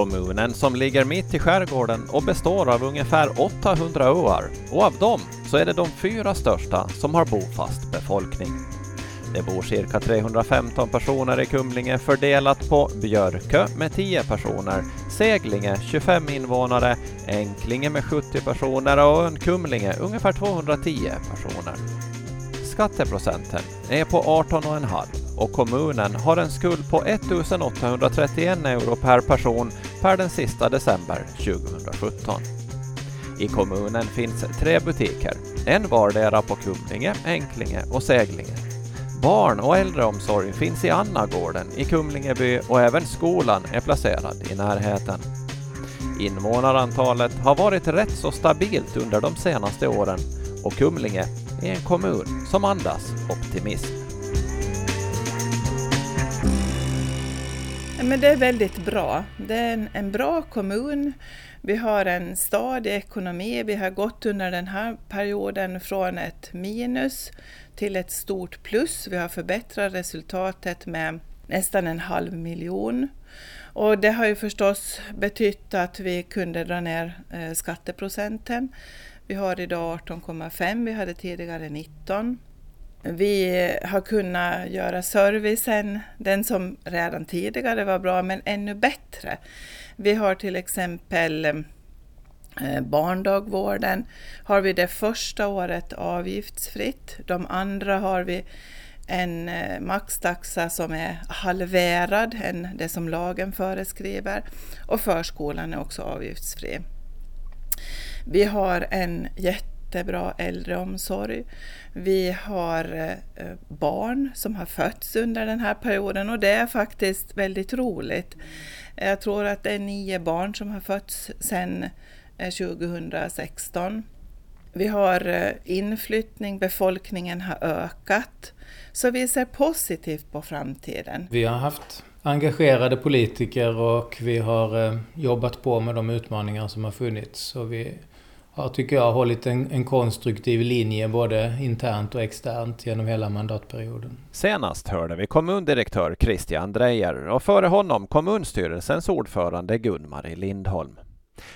Kommunen som ligger mitt i skärgården och består av ungefär 800 öar och av dem så är det de fyra största som har bofast befolkning. Det bor cirka 315 personer i Kumlinge fördelat på Björkö med 10 personer, Seglinge 25 invånare, Enklinge med 70 personer och ön Kumlinge ungefär 210 personer. Skatteprocenten är på 18,5 och kommunen har en skuld på 1831 euro per person per den sista december 2017. I kommunen finns tre butiker, en vardera på Kumlinge, Enklinge och Seglinge. Barn och äldreomsorg finns i Annagården i Kumlingeby och även skolan är placerad i närheten. Invånarantalet har varit rätt så stabilt under de senaste åren och Kumlinge är en kommun som andas optimism. Men det är väldigt bra. Det är en, en bra kommun. Vi har en stadig ekonomi. Vi har gått under den här perioden från ett minus till ett stort plus. Vi har förbättrat resultatet med nästan en halv miljon. Och det har ju förstås betytt att vi kunde dra ner eh, skatteprocenten. Vi har idag 18,5, vi hade tidigare 19. Vi har kunnat göra servicen, den som redan tidigare var bra, men ännu bättre. Vi har till exempel eh, barndagvården har vi det första året avgiftsfritt. De andra har vi en eh, maxtaxa som är halverad än det som lagen föreskriver och förskolan är också avgiftsfri. Vi har en jätte jättebra äldreomsorg. Vi har eh, barn som har fötts under den här perioden och det är faktiskt väldigt roligt. Jag tror att det är nio barn som har fötts sedan 2016. Eh, vi har eh, inflyttning, befolkningen har ökat. Så vi ser positivt på framtiden. Vi har haft engagerade politiker och vi har jobbat på med de utmaningar som har funnits. Och vi har, tycker jag, hållit en, en konstruktiv linje både internt och externt genom hela mandatperioden. Senast hörde vi kommundirektör Christian Drejer och före honom kommunstyrelsens ordförande Gun-Marie Lindholm.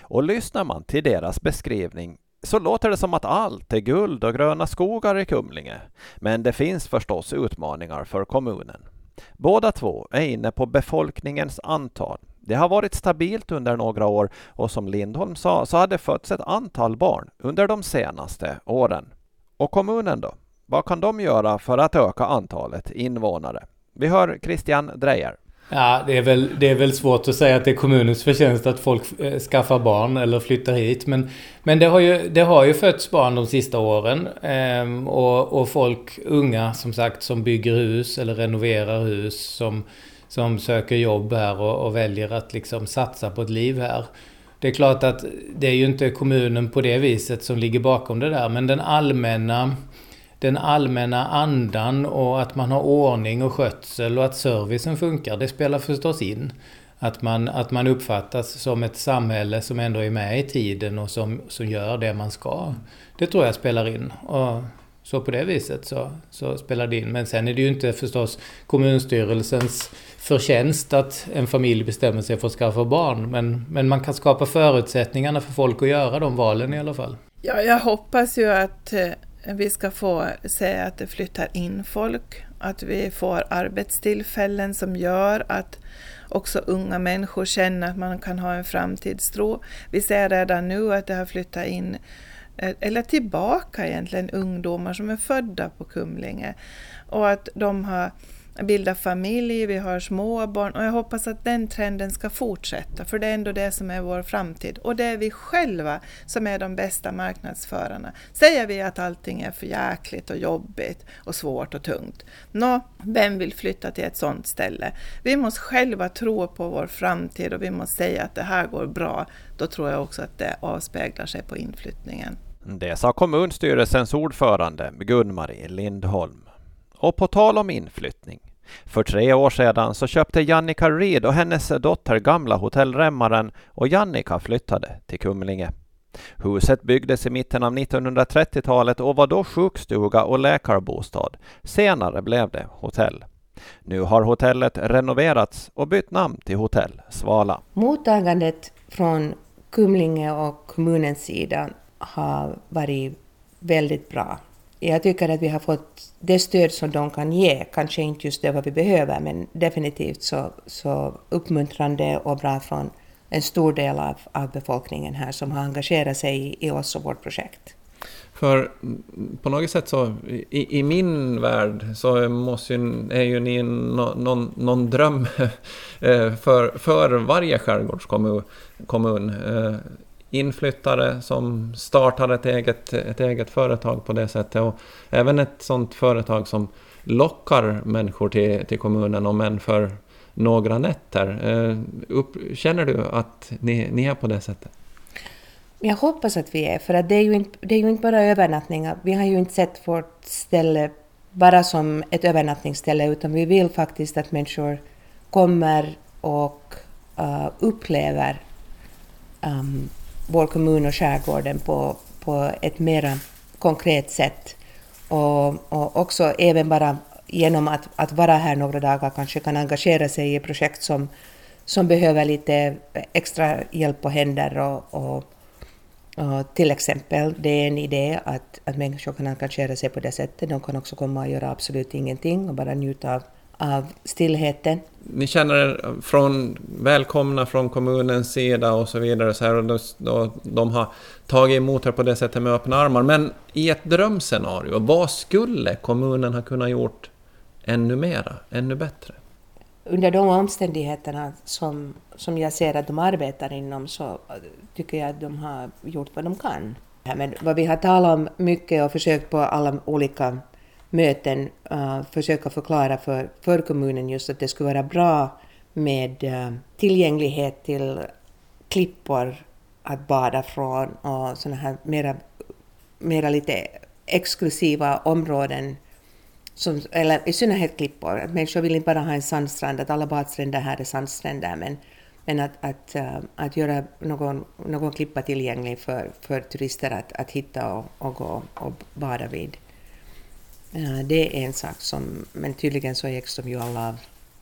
Och lyssnar man till deras beskrivning så låter det som att allt är guld och gröna skogar i Kumlinge. Men det finns förstås utmaningar för kommunen. Båda två är inne på befolkningens antal. Det har varit stabilt under några år och som Lindholm sa så har det fötts ett antal barn under de senaste åren. Och kommunen då? Vad kan de göra för att öka antalet invånare? Vi hör Christian Drejer. Ja, det är, väl, det är väl svårt att säga att det är kommunens förtjänst att folk eh, skaffar barn eller flyttar hit. Men, men det, har ju, det har ju fötts barn de sista åren. Ehm, och, och folk, unga som sagt, som bygger hus eller renoverar hus. Som, som söker jobb här och, och väljer att liksom satsa på ett liv här. Det är klart att det är ju inte kommunen på det viset som ligger bakom det där. Men den allmänna den allmänna andan och att man har ordning och skötsel och att servicen funkar, det spelar förstås in. Att man, att man uppfattas som ett samhälle som ändå är med i tiden och som, som gör det man ska. Det tror jag spelar in. Och så på det viset så, så spelar det in. Men sen är det ju inte förstås kommunstyrelsens förtjänst att en familj bestämmer sig för att skaffa barn. Men, men man kan skapa förutsättningarna för folk att göra de valen i alla fall. Ja, jag hoppas ju att eh, vi ska få se att det flyttar in folk, att vi får arbetstillfällen som gör att också unga människor känner att man kan ha en framtidstro. Vi ser redan nu att det har flyttat in, eh, eller tillbaka egentligen, ungdomar som är födda på Kumlinge och att de har bilda familj, vi har småbarn och jag hoppas att den trenden ska fortsätta för det är ändå det som är vår framtid och det är vi själva som är de bästa marknadsförarna. Säger vi att allting är för jäkligt och jobbigt och svårt och tungt, nå, vem vill flytta till ett sådant ställe? Vi måste själva tro på vår framtid och vi måste säga att det här går bra. Då tror jag också att det avspeglar sig på inflyttningen. Det sa kommunstyrelsens ordförande Gun-Marie Lindholm. Och på tal om inflyttning. För tre år sedan så köpte Jannica Reed och hennes dotter gamla hotell Remmaren och Jannica flyttade till Kumlinge. Huset byggdes i mitten av 1930-talet och var då sjukstuga och läkarbostad. Senare blev det hotell. Nu har hotellet renoverats och bytt namn till Hotell Svala. Mottagandet från Kumlinge och kommunens sida har varit väldigt bra. Jag tycker att vi har fått det stöd som de kan ge, kanske inte just det vad vi behöver, men definitivt så, så uppmuntrande och bra från en stor del av, av befolkningen här som har engagerat sig i, i oss och vårt projekt. För på något sätt så, i, i min värld så måste ju, är ju ni någon, någon dröm eh, för, för varje skärgårdskommun. Kommun. Inflyttare som startar ett eget, ett eget företag på det sättet och även ett sådant företag som lockar människor till, till kommunen, om än för några nätter. Eh, upp, känner du att ni, ni är på det sättet? Jag hoppas att vi är, för att det är, ju inte, det är ju inte bara övernattningar. Vi har ju inte sett vårt ställe bara som ett övernattningsställe, utan vi vill faktiskt att människor kommer och uh, upplever um, vår kommun och skärgården på, på ett mer konkret sätt. Och, och också även bara genom att, att vara här några dagar kanske kan engagera sig i projekt som, som behöver lite extra hjälp och händer och, och och till exempel, det är en idé att, att människor kan engagera sig på det sättet. De kan också komma och göra absolut ingenting och bara njuta av, av stillheten. Ni känner er från, välkomna från kommunens sida och så vidare. Så här, och de, de har tagit emot er på det sättet med öppna armar. Men i ett drömscenario, vad skulle kommunen ha kunnat gjort ännu mera, ännu bättre? under de omständigheterna som, som jag ser att de arbetar inom så tycker jag att de har gjort vad de kan. Men vad vi har talat om mycket och försökt på alla olika möten uh, försöka förklara för, för kommunen just att det skulle vara bra med uh, tillgänglighet till klippor att bada från och sådana här mera, mera lite exklusiva områden som, eller i synnerhet klippor. Att människor vill inte bara ha en sandstrand, att alla badstränder här är sandstränder, men, men att, att, uh, att göra någon, någon klippa tillgänglig för, för turister att, att hitta och, och gå och bada vid. Det är en sak som, men tydligen så ägs de ju alla av,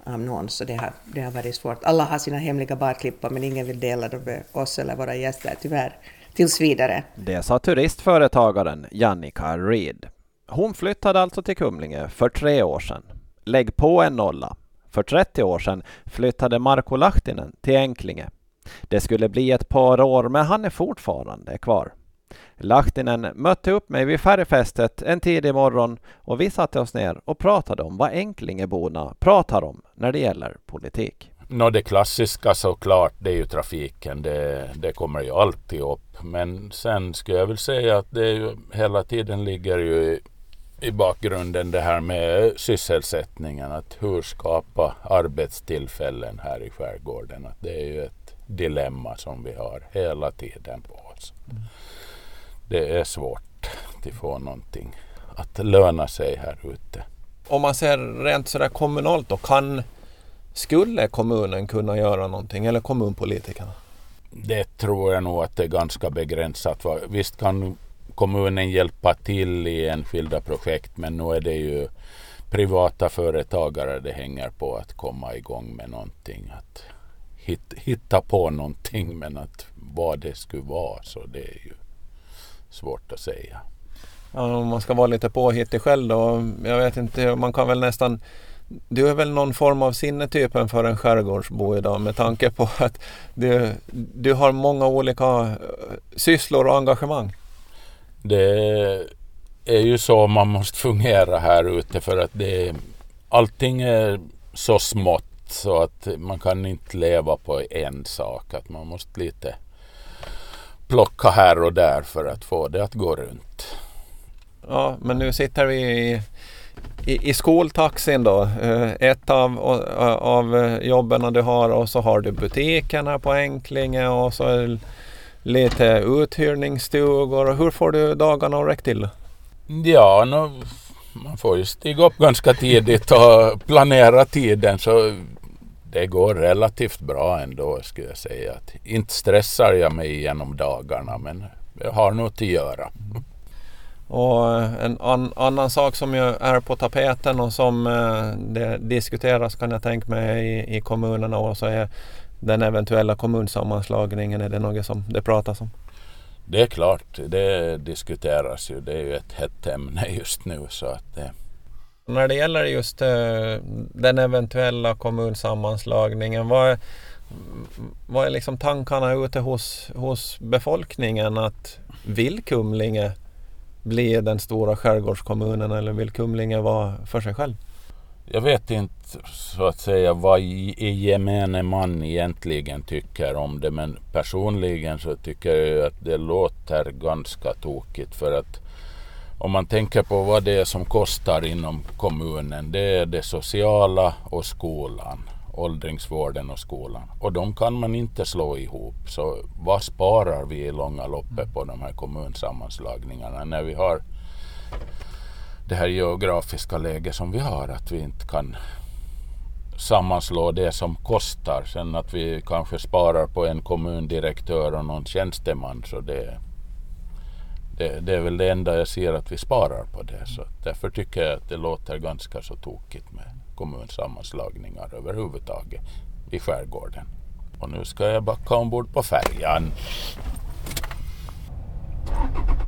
av någon, så det har, det har varit svårt. Alla har sina hemliga badklippor, men ingen vill dela dem med oss eller våra gäster, tyvärr, tills vidare. Det sa turistföretagaren Jannica Reed. Hon flyttade alltså till Kumlinge för tre år sedan. Lägg på en nolla. För 30 år sedan flyttade Marko Lahtinen till Enklinge. Det skulle bli ett par år, men han är fortfarande kvar. Lahtinen mötte upp mig vid färgfestet en tidig morgon och vi satte oss ner och pratade om vad Enklingeborna pratar om när det gäller politik. No, det klassiska såklart, det är ju trafiken. Det, det kommer ju alltid upp. Men sen skulle jag väl säga att det ju, hela tiden ligger ju i bakgrunden det här med sysselsättningen. Att hur skapa arbetstillfällen här i skärgården. Att det är ju ett dilemma som vi har hela tiden på oss. Mm. Det är svårt att få någonting att löna sig här ute. Om man ser rent sådär kommunalt då, kan, skulle kommunen kunna göra någonting eller kommunpolitikerna? Det tror jag nog att det är ganska begränsat. Visst kan kommunen hjälpa till i enskilda projekt men nu är det ju privata företagare det hänger på att komma igång med någonting. Att hitta på någonting men att vad det skulle vara så det är ju svårt att säga. Ja, om man ska vara lite påhittig själv då. Jag vet inte, man kan väl nästan du är väl någon form av sinnetypen för en skärgårdsbo idag med tanke på att du, du har många olika sysslor och engagemang det är ju så man måste fungera här ute för att det, allting är så smått så att man kan inte leva på en sak. Att man måste lite plocka här och där för att få det att gå runt. Ja, men nu sitter vi i, i, i skoltaxin då. Eh, ett av, av jobben du har och så har du butiken här på Enklinge och så lite uthyrningsstugor. Hur får du dagarna att räcka till? Ja, no, man får ju stiga upp ganska tidigt och planera tiden så det går relativt bra ändå skulle jag säga. Inte stressar jag mig genom dagarna men jag har något att göra. Och en an, annan sak som ju är på tapeten och som eh, diskuteras kan jag tänka mig i, i kommunerna också är den eventuella kommunsammanslagningen. Är det något som det pratas om? Det är klart, det diskuteras ju. Det är ju ett hett ämne just nu. Så att det... När det gäller just eh, den eventuella kommunsammanslagningen, vad är, vad är liksom tankarna ute hos, hos befolkningen? att Vill Kumlinge bli den stora skärgårdskommunen eller vill Kumlinge vara för sig själv? Jag vet inte så att säga vad gemene man egentligen tycker om det men personligen så tycker jag att det låter ganska tokigt för att om man tänker på vad det är som kostar inom kommunen, det är det sociala och skolan, åldringsvården och skolan. Och de kan man inte slå ihop. Så vad sparar vi i långa loppet på de här kommunsammanslagningarna när vi har det här geografiska läget som vi har, att vi inte kan sammanslå det som kostar. Sen att vi kanske sparar på en kommundirektör och någon tjänsteman så det, det, det är väl det enda jag ser att vi sparar på det. Så därför tycker jag att det låter ganska så tokigt med kommunsammanslagningar överhuvudtaget i skärgården. Och nu ska jag backa ombord på färjan.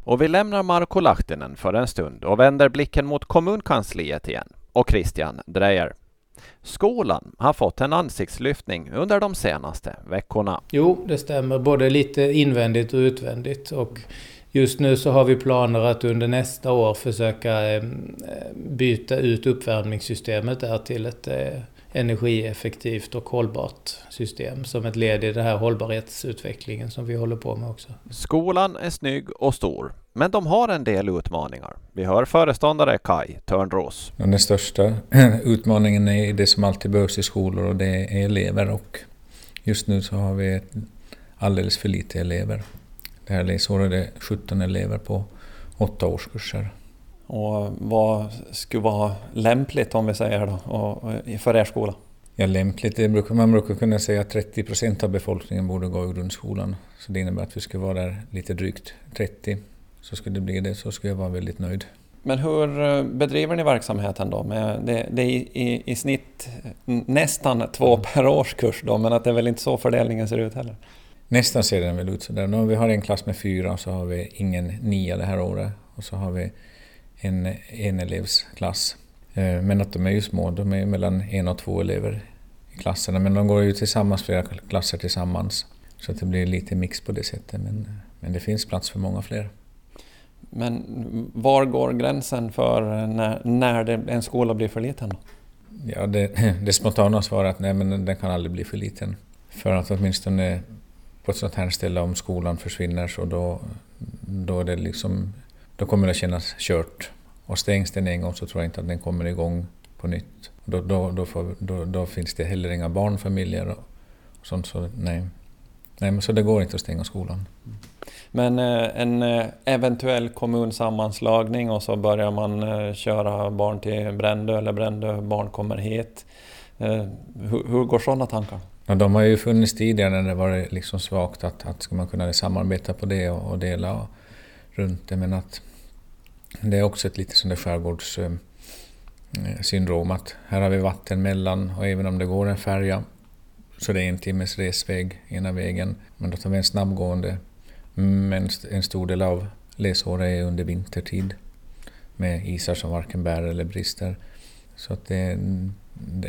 Och vi lämnar Marko Lahtinen för en stund och vänder blicken mot kommunkansliet igen och Christian Drejer. Skolan har fått en ansiktslyftning under de senaste veckorna. Jo, det stämmer. Både lite invändigt och utvändigt. Och just nu så har vi planer att under nästa år försöka eh, byta ut uppvärmningssystemet där till ett eh, energieffektivt och hållbart system som ett led i den här hållbarhetsutvecklingen som vi håller på med också. Skolan är snygg och stor, men de har en del utmaningar. Vi hör föreståndare Kai Törnros. Den största utmaningen är det som alltid behövs i skolor och det är elever och just nu så har vi alldeles för lite elever. Det här läsåret är det 17 elever på åtta årskurser. Och vad skulle vara lämpligt om vi säger då, för er skola? Ja, lämpligt, det brukar, man brukar kunna säga att 30 procent av befolkningen borde gå i grundskolan. Så det innebär att vi skulle vara där lite drygt 30. Så skulle det bli det så skulle jag vara väldigt nöjd. Men hur eh, bedriver ni verksamheten då? det, det är i, i, i, snitt nästan två mm. per årskurs då, men att det är väl inte så fördelningen ser ut heller? Nästan ser den väl ut sådär. Nu, vi har en klass med fyra och så har vi ingen nia det här året. Och så har vi en enelevsklass. Eh, men att de är ju små, de är mellan en och två elever i klasserna. Men de går ju tillsammans, flera klasser tillsammans. Så att det blir lite mix på det sättet. Men, men det finns plats för många fler. Men var går gränsen för när, när det, en skola blir för liten? Ja, det, det spontana svaret är att nej, men den kan aldrig bli för liten. För att åtminstone på ett sånt här ställe om skolan försvinner så då, då är det liksom då kommer det kännas kört. Och stängs den en gång så tror jag inte att den kommer igång på nytt. Då, då, då, får, då, då finns det heller inga barnfamiljer och, sånt. Så nej. nej, men så det går inte att stänga skolan. Men eh, en eh, eventuell kommunsammanslagning och så börjar man eh, köra barn till Brändö eller Brändö barn kommer hit. Hur, hur går sådana tankar? Ja, de har ju funnits tidigare när det varit liksom svagt att, att ska man kunna samarbeta på det och, och dela. Och, runt det. Men att det är också ett lite sånt skärgårdssyndrom eh, eh, att här har vi vatten mellan och även om det går en färja så det är en timmes resväg ena vägen. Men då tar vi en snabbgående. Men en stor del av läsåret är under vintertid med isar som varken bär eller brister. Så att det,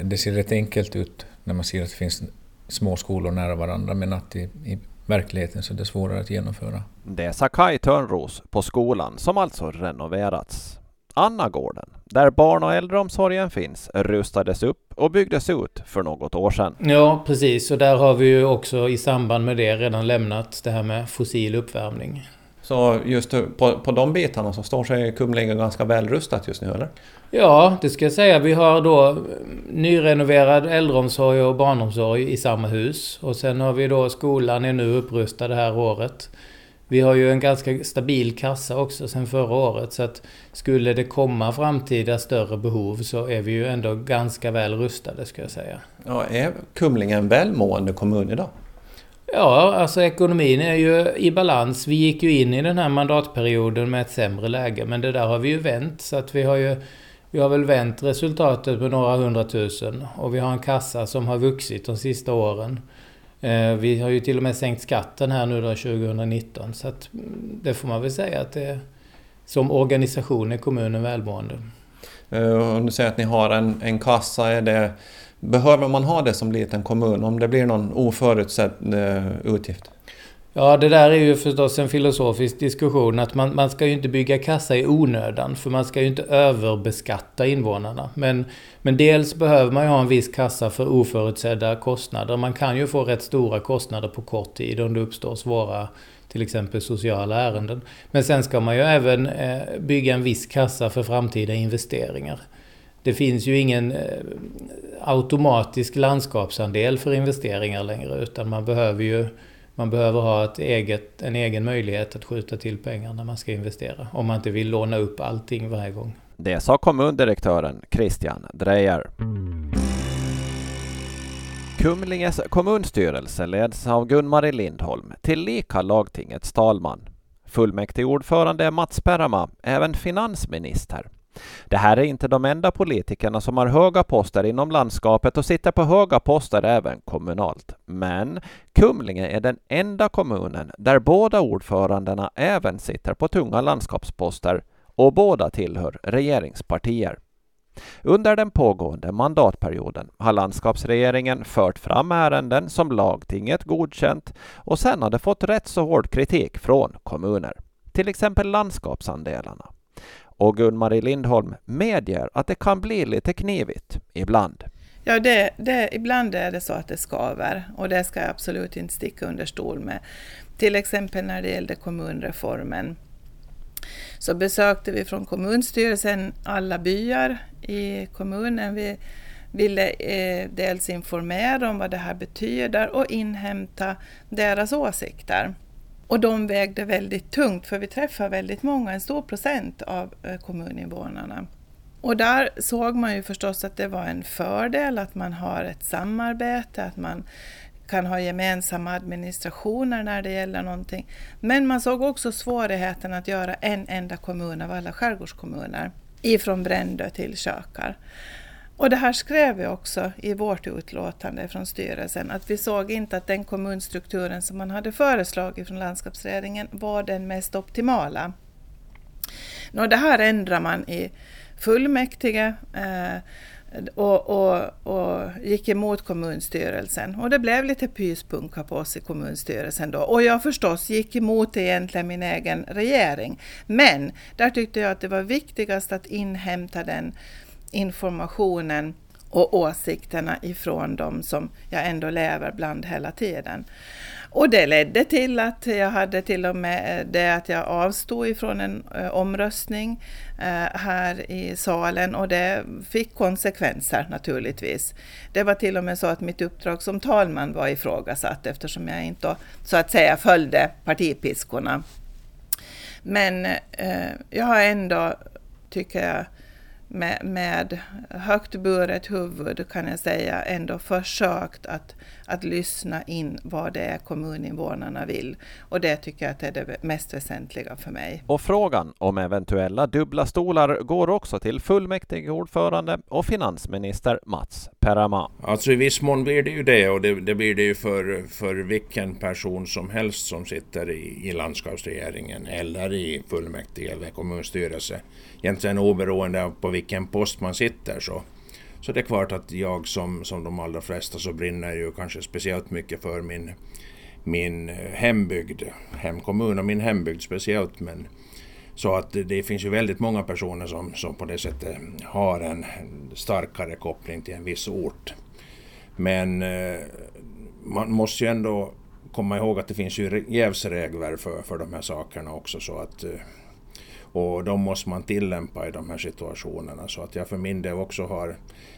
det ser rätt enkelt ut när man ser att det finns små skolor nära varandra men att i, i verkligheten så är det svårare att genomföra. Det sa Kai Törnros på skolan som alltså renoverats. Annagården, där barn och äldreomsorgen finns, rustades upp och byggdes ut för något år sedan. Ja, precis. Och där har vi ju också i samband med det redan lämnat det här med fossil uppvärmning. Så just på, på de bitarna så står sig Kumlinge ganska väl rustat just nu, eller? Ja, det ska jag säga. Vi har då nyrenoverad äldreomsorg och barnomsorg i samma hus. Och sen har vi då skolan är nu upprustad det här året. Vi har ju en ganska stabil kassa också sen förra året så att skulle det komma framtida större behov så är vi ju ändå ganska väl rustade ska jag säga. Ja, är Kumlinge en välmående kommun idag? Ja, alltså ekonomin är ju i balans. Vi gick ju in i den här mandatperioden med ett sämre läge, men det där har vi ju vänt. Så att vi har ju vi har väl vänt resultatet med några hundratusen och vi har en kassa som har vuxit de sista åren. Eh, vi har ju till och med sänkt skatten här nu då 2019 så att mm, det får man väl säga att det är, som organisation är kommunen välmående. Eh, om du säger att ni har en, en kassa, är det, behöver man ha det som liten kommun om det blir någon oförutsedd eh, utgift? Ja, det där är ju förstås en filosofisk diskussion att man, man ska ju inte bygga kassa i onödan för man ska ju inte överbeskatta invånarna. Men, men dels behöver man ju ha en viss kassa för oförutsedda kostnader. Man kan ju få rätt stora kostnader på kort tid om det uppstår svåra till exempel sociala ärenden. Men sen ska man ju även eh, bygga en viss kassa för framtida investeringar. Det finns ju ingen eh, automatisk landskapsandel för investeringar längre utan man behöver ju man behöver ha ett eget, en egen möjlighet att skjuta till pengar när man ska investera. Om man inte vill låna upp allting varje gång. Det sa kommundirektören Christian Drejer. Kumlinges kommunstyrelse leds av Gun-Marie Lindholm, tillika lagtingets talman. Fullmäktigeordförande är Mats Perama, även finansminister. Det här är inte de enda politikerna som har höga poster inom landskapet och sitter på höga poster även kommunalt. Men Kumlinge är den enda kommunen där båda ordförandena även sitter på tunga landskapsposter och båda tillhör regeringspartier. Under den pågående mandatperioden har landskapsregeringen fört fram ärenden som lagtinget godkänt och sen har det fått rätt så hård kritik från kommuner, till exempel landskapsandelarna. Och Gun-Marie Lindholm medger att det kan bli lite knivigt ibland. Ja, det, det, ibland är det så att det skaver och det ska jag absolut inte sticka under stol med. Till exempel när det gällde kommunreformen så besökte vi från kommunstyrelsen alla byar i kommunen. Vi ville eh, dels informera om vad det här betyder och inhämta deras åsikter. Och de vägde väldigt tungt för vi träffar väldigt många, en stor procent av eh, kommuninvånarna. Och där såg man ju förstås att det var en fördel att man har ett samarbete, att man kan ha gemensamma administrationer när det gäller någonting. Men man såg också svårigheten att göra en enda kommun av alla skärgårdskommuner, ifrån Brändö till Kökar. Och det här skrev vi också i vårt utlåtande från styrelsen, att vi såg inte att den kommunstrukturen som man hade föreslagit från landskapsregeringen var den mest optimala. Nå, det här ändrar man i fullmäktige eh, och, och, och, gick emot kommunstyrelsen. Och det blev lite pyspunka på oss i kommunstyrelsen då. Och jag förstås gick emot egentligen min egen regering. Men där tyckte jag att det var viktigast att inhämta den informationen och åsikterna ifrån dem som jag ändå lever bland hela tiden. Och det ledde till att jag hade till och med eh, det att jag avstod ifrån en eh, omröstning eh, här i salen och det fick konsekvenser naturligtvis. Det var till och med så att mitt uppdrag som talman var ifrågasatt eftersom jag inte så att säga följde partipiskorna. Men jag har ändå, tycker jag, med, med högt buret huvud kan jag säga ändå försökt att, att lyssna in vad det är kommuninvånarna vill. Och det tycker jag att är det mest väsentliga för mig. Och frågan om eventuella dubbla stolar går också till fullmäktigeordförande och finansminister Mats Perama. Alltså i viss mån blir det ju det och det, det blir det ju för, för vilken person som helst som sitter i, i landskapsregeringen eller i fullmäktige eller kommunstyrelse egentligen oberoende av på vilken post man sitter så, så det är klart att jag som, som de allra flesta så brinner ju kanske speciellt mycket för min, min hembygd, hemkommun och min hembygd speciellt. Men, så att det finns ju väldigt många personer som, som på det sättet har en starkare koppling till en viss ort. Men eh, man måste ju ändå komma ihåg att det finns ju jävsregler för, för de här sakerna också så att eh, och de måste man tillämpa i de här situationerna. Så att jag för min del också har,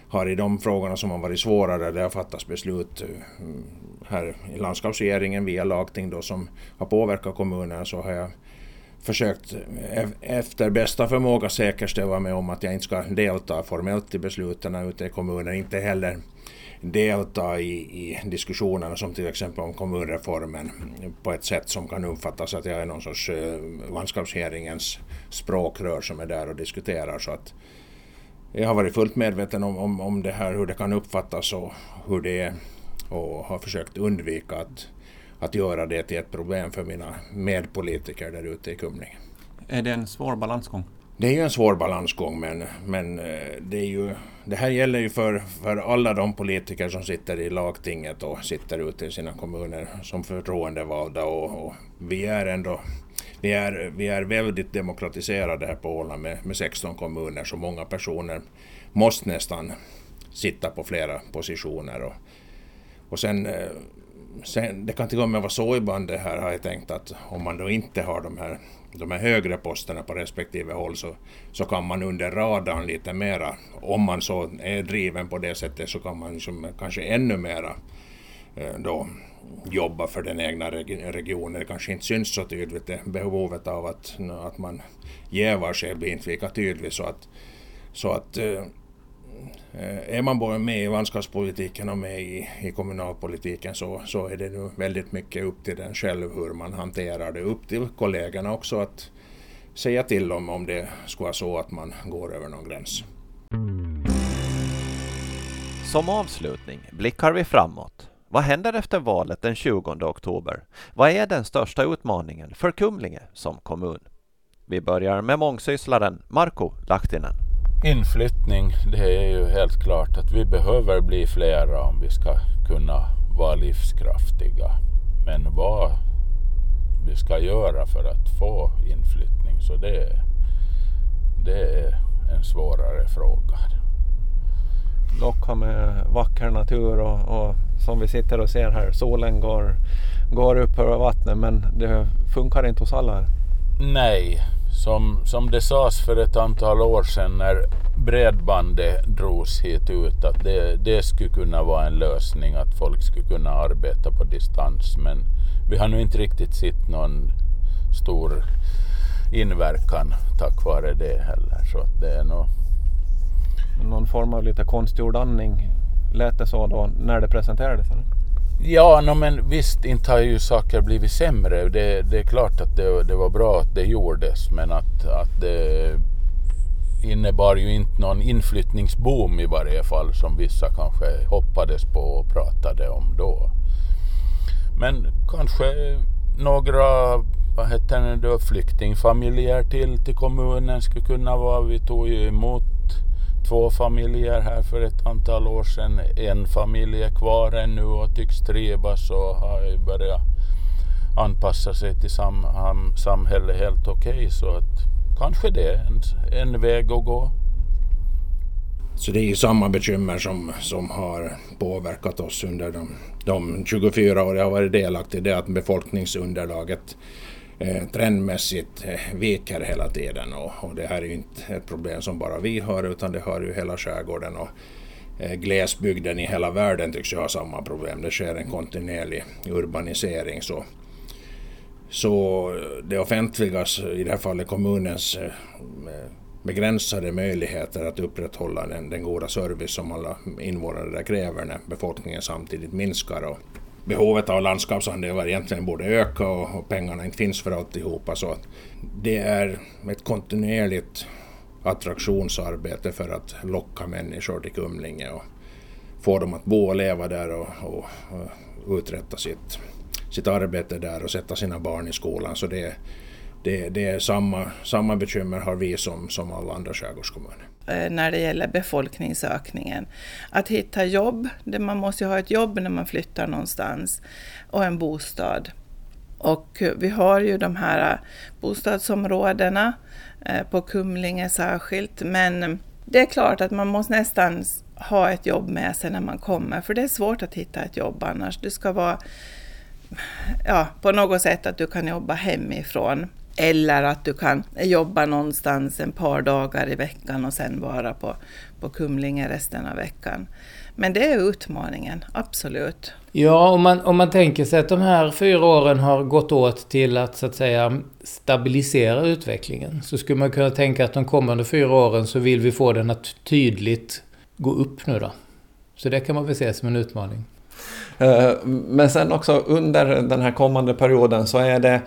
har i de frågorna som har varit svårare, där det har fattats beslut eh, här i landskapsregeringen via lagting då, som har påverkat kommunen, så har jag försökt eh, efter bästa förmåga säkerställa mig om att jag inte ska delta formellt i besluten ute i kommunen, inte heller delta i, i diskussionerna som till exempel om kommunreformen på ett sätt som kan uppfattas att jag är någon sorts eh, landskapsregeringens språkrör som är där och diskuterar. Så att jag har varit fullt medveten om, om, om det här, hur det kan uppfattas och hur det är och har försökt undvika att, att göra det till ett problem för mina medpolitiker där ute i Kumling. Är det en svår balansgång? Det är ju en svår balansgång men, men eh, det, är ju, det här gäller ju för, för alla de politiker som sitter i lagtinget och sitter ute i sina kommuner som förtroendevalda och, och vi är ändå vi är, vi är väldigt demokratiserade här på Åland med, med 16 kommuner så många personer måste nästan sitta på flera positioner. Och, och sen, eh, sen, det kan till och med vara så ibland det här har jag tänkt att om man då inte har de här de här högre posterna på respektive håll så, så kan man under radarn lite mera, om man så är driven på det sättet så kan man liksom kanske ännu mera eh, då jobba för den egna regionen. Det kanske inte syns så tydligt det behovet av att, att man jävar sig blir inte lika tydligt så att, så att eh, Eh, är man både med i landskapspolitiken och med i, i kommunalpolitiken så, så är det nu väldigt mycket upp till den själv hur man hanterar det. Upp till kollegorna också att säga till om, om det skulle vara så att man går över någon gräns. Som avslutning blickar vi framåt. Vad händer efter valet den 20 oktober? Vad är den största utmaningen för Kumlinge som kommun? Vi börjar med mångsysslaren Marko Lahtinen. Inflyttning, det är ju helt klart att vi behöver bli flera om vi ska kunna vara livskraftiga. Men vad vi ska göra för att få inflyttning, så det, det är en svårare fråga. Locka med vacker natur och, och, som vi sitter och ser här, solen går, går upp över vattnet men det funkar inte hos alla. Nej, som, som det sades för ett antal år sedan när bredbandet drogs hit ut att det, det skulle kunna vara en lösning att folk skulle kunna arbeta på distans men vi har nu inte riktigt sett någon stor inverkan tack vare det heller. Så det är nog... Någon form av lite konstgjord andning lät det så då när det presenterades? Eller? Ja, no, men visst, inte har ju saker blivit sämre. Det, det är klart att det, det, var bra att det gjordes, men att, att det innebar ju inte någon inflyttningsboom i varje fall som vissa kanske hoppades på och pratade om då. Men kanske några vad heter det då, flyktingfamiljer till, till kommunen skulle kunna vara. Vi tog ju emot två familjer här för ett antal år sedan. En familj är kvar ännu och tycks trivas och har börjat anpassa sig till sam samhället helt okej. Okay, så att kanske det är en, en väg att gå. Så det är ju samma bekymmer som, som har påverkat oss under de, de 24 år jag har varit delaktig. Det är att befolkningsunderlaget Eh, trendmässigt eh, viker hela tiden och, och, det här är ju inte ett problem som bara vi har utan det har ju hela skärgården och eh, glesbygden i hela världen tycks ju ha samma problem. Det sker en kontinuerlig urbanisering så, så det offentligas, i det här fallet kommunens begränsade möjligheter att upprätthålla den, den goda service som alla invånare där kräver när befolkningen samtidigt minskar. Och behovet av landskapsandelar egentligen borde öka och, och pengarna inte finns för alltihopa. Så att det är ett kontinuerligt attraktionsarbete för att locka människor till Kumlinge och få dem att bo och leva där och, och, och uträtta sitt, sitt arbete där och sätta sina barn i skolan. Så det, det, det är samma, samma bekymmer har vi som, som alla andra skärgårdskommuner. Eh, när det gäller befolkningsökningen. Att hitta jobb, man måste ju ha ett jobb när man flyttar någonstans, och en bostad. Och vi har ju de här eh, bostadsområdena, eh, på Kumlinge särskilt, men det är klart att man måste nästan ha ett jobb med sig när man kommer, för det är svårt att hitta ett jobb annars. Du ska vara ja, på något sätt att du kan jobba hemifrån. Eller att du kan jobba någonstans en par dagar i veckan och sen vara på, på Kumlinge resten av veckan. Men det är utmaningen, absolut. Ja, om man, om man tänker sig att de här fyra åren har gått åt till att så att säga stabilisera utvecklingen. Så skulle man kunna tänka att de kommande fyra åren så vill vi få den att tydligt gå upp nu då. Så det kan man väl se som en utmaning. Eh, men sen också under den här kommande perioden så är det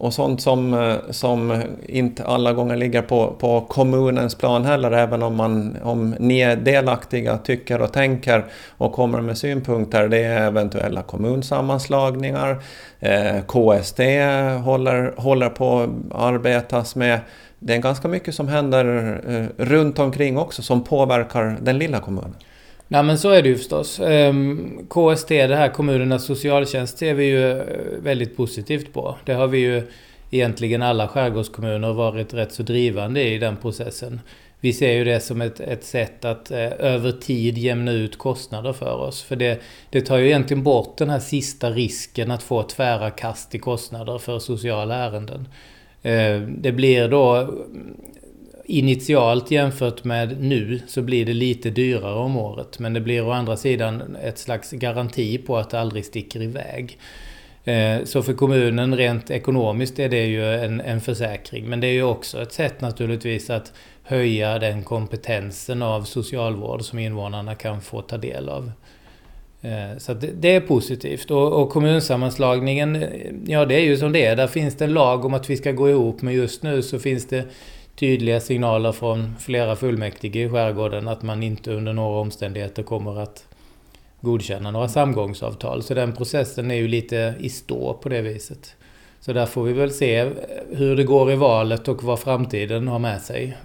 och sånt som, eh, som inte alla gånger ligger på, på kommunens plan heller, även om, man, om ni är delaktiga, tycker och tänker och kommer med synpunkter. Det är eventuella kommunsammanslagningar. Eh, KST håller, håller på att arbetas med. Det är ganska mycket som händer eh, runt omkring också som påverkar den lilla kommunen. Nej men så är det ju förstås. Ehm, KST, det här kommunernas socialtjänst, ser vi ju eh, väldigt positivt på. Det har vi ju egentligen alla skärgårdskommuner varit rätt så drivande i den processen. Vi ser ju det som ett, ett sätt att eh, över tid jämna ut kostnader för oss. För det, det tar ju egentligen bort den här sista risken att få tvära kast i kostnader för sociala ärenden. Eh, det blir då initialt jämfört med nu så blir det lite dyrare om året. Men det blir å andra sidan ett slags garanti på att det aldrig sticker iväg. Eh, så för kommunen rent ekonomiskt är det ju en, en försäkring. Men det är ju också ett sätt naturligtvis att höja den kompetensen av socialvård som invånarna kan få ta del av. Eh, så det är positivt. Och, och kommunsammanslagningen, ja det är ju som det är. Där finns det en lag om att vi ska gå ihop. Men just nu så finns det tydliga signaler från flera fullmäktige i skärgården att man inte under några omständigheter kommer att godkänna några samgångsavtal. Så den processen är ju lite i stå på det viset. Så där får vi väl se hur det går i valet och vad framtiden har med sig.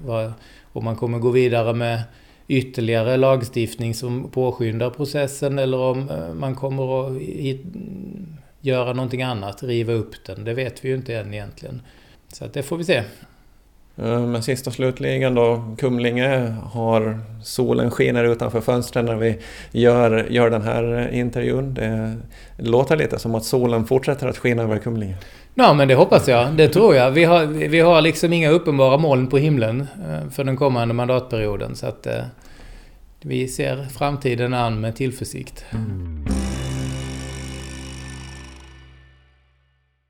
Om man kommer gå vidare med ytterligare lagstiftning som påskyndar processen eller om eh, man kommer att göra någonting annat, riva upp den. Det vet vi ju inte än egentligen. Så att det får vi se. Eh, men sist och slutligen då, Kumlinge har solen skiner utanför fönstren när vi gör, gör den här intervjun. Det låter lite som att solen fortsätter att skina över Kumlinge. Ja, men det hoppas jag. Det tror jag. Vi har, vi har liksom inga uppenbara moln på himlen eh, för den kommande mandatperioden. Så att eh, vi ser framtiden an med tillförsikt. Mm.